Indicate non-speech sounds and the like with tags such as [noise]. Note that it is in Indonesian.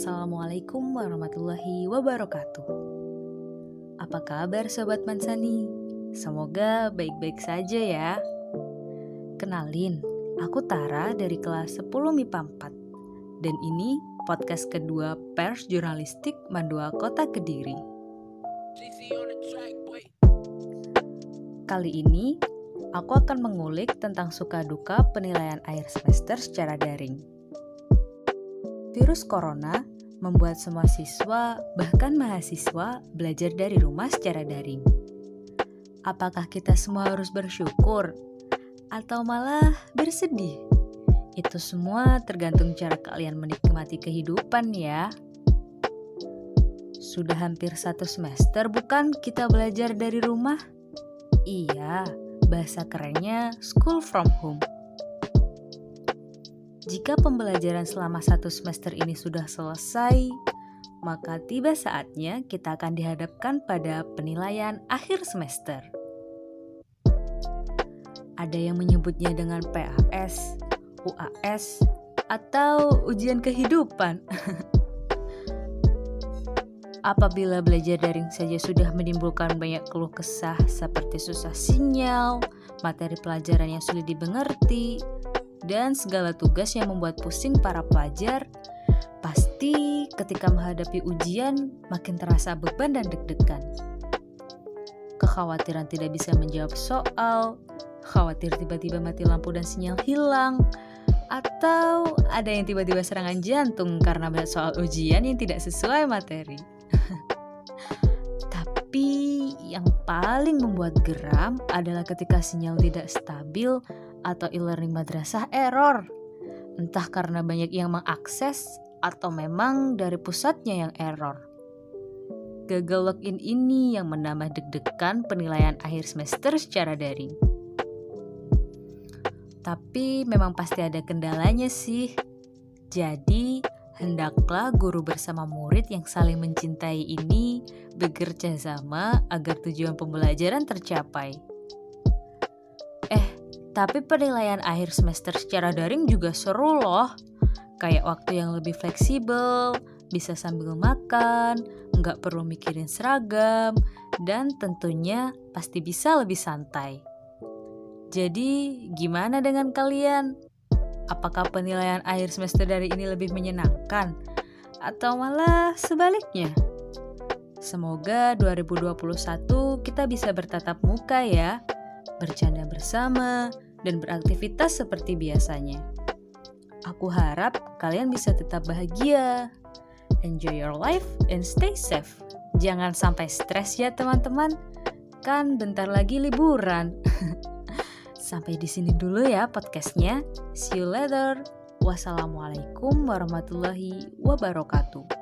Assalamualaikum warahmatullahi wabarakatuh. Apa kabar sobat Mansani? Semoga baik-baik saja ya. Kenalin, aku Tara dari kelas 10 MIPA 4. Dan ini podcast kedua Pers Jurnalistik Mandua Kota Kediri. Kali ini, aku akan mengulik tentang suka duka penilaian akhir semester secara daring. Virus corona membuat semua siswa, bahkan mahasiswa, belajar dari rumah secara daring. Apakah kita semua harus bersyukur atau malah bersedih? Itu semua tergantung cara kalian menikmati kehidupan, ya. Sudah hampir satu semester, bukan kita belajar dari rumah? Iya, bahasa kerennya school from home. Jika pembelajaran selama satu semester ini sudah selesai, maka tiba saatnya kita akan dihadapkan pada penilaian akhir semester. Ada yang menyebutnya dengan PAS, UAS, atau ujian kehidupan. [laughs] Apabila belajar daring saja sudah menimbulkan banyak keluh kesah seperti susah sinyal, materi pelajaran yang sulit dimengerti, dan segala tugas yang membuat pusing para pelajar, pasti ketika menghadapi ujian makin terasa beban dan deg-degan. Kekhawatiran tidak bisa menjawab soal, khawatir tiba-tiba mati lampu dan sinyal hilang, atau ada yang tiba-tiba serangan jantung karena banyak soal ujian yang tidak sesuai materi. Yang paling membuat geram adalah ketika sinyal tidak stabil atau e-learning madrasah error. Entah karena banyak yang mengakses atau memang dari pusatnya yang error. Gagal login ini yang menambah deg-degan penilaian akhir semester secara daring. Tapi memang pasti ada kendalanya sih. Jadi, hendaklah guru bersama murid yang saling mencintai ini bekerja sama agar tujuan pembelajaran tercapai. Tapi penilaian akhir semester secara daring juga seru loh. Kayak waktu yang lebih fleksibel, bisa sambil makan, nggak perlu mikirin seragam, dan tentunya pasti bisa lebih santai. Jadi, gimana dengan kalian? Apakah penilaian akhir semester dari ini lebih menyenangkan? Atau malah sebaliknya? Semoga 2021 kita bisa bertatap muka ya bercanda bersama, dan beraktivitas seperti biasanya. Aku harap kalian bisa tetap bahagia. Enjoy your life and stay safe. Jangan sampai stres ya teman-teman. Kan bentar lagi liburan. [laughs] sampai di sini dulu ya podcastnya. See you later. Wassalamualaikum warahmatullahi wabarakatuh.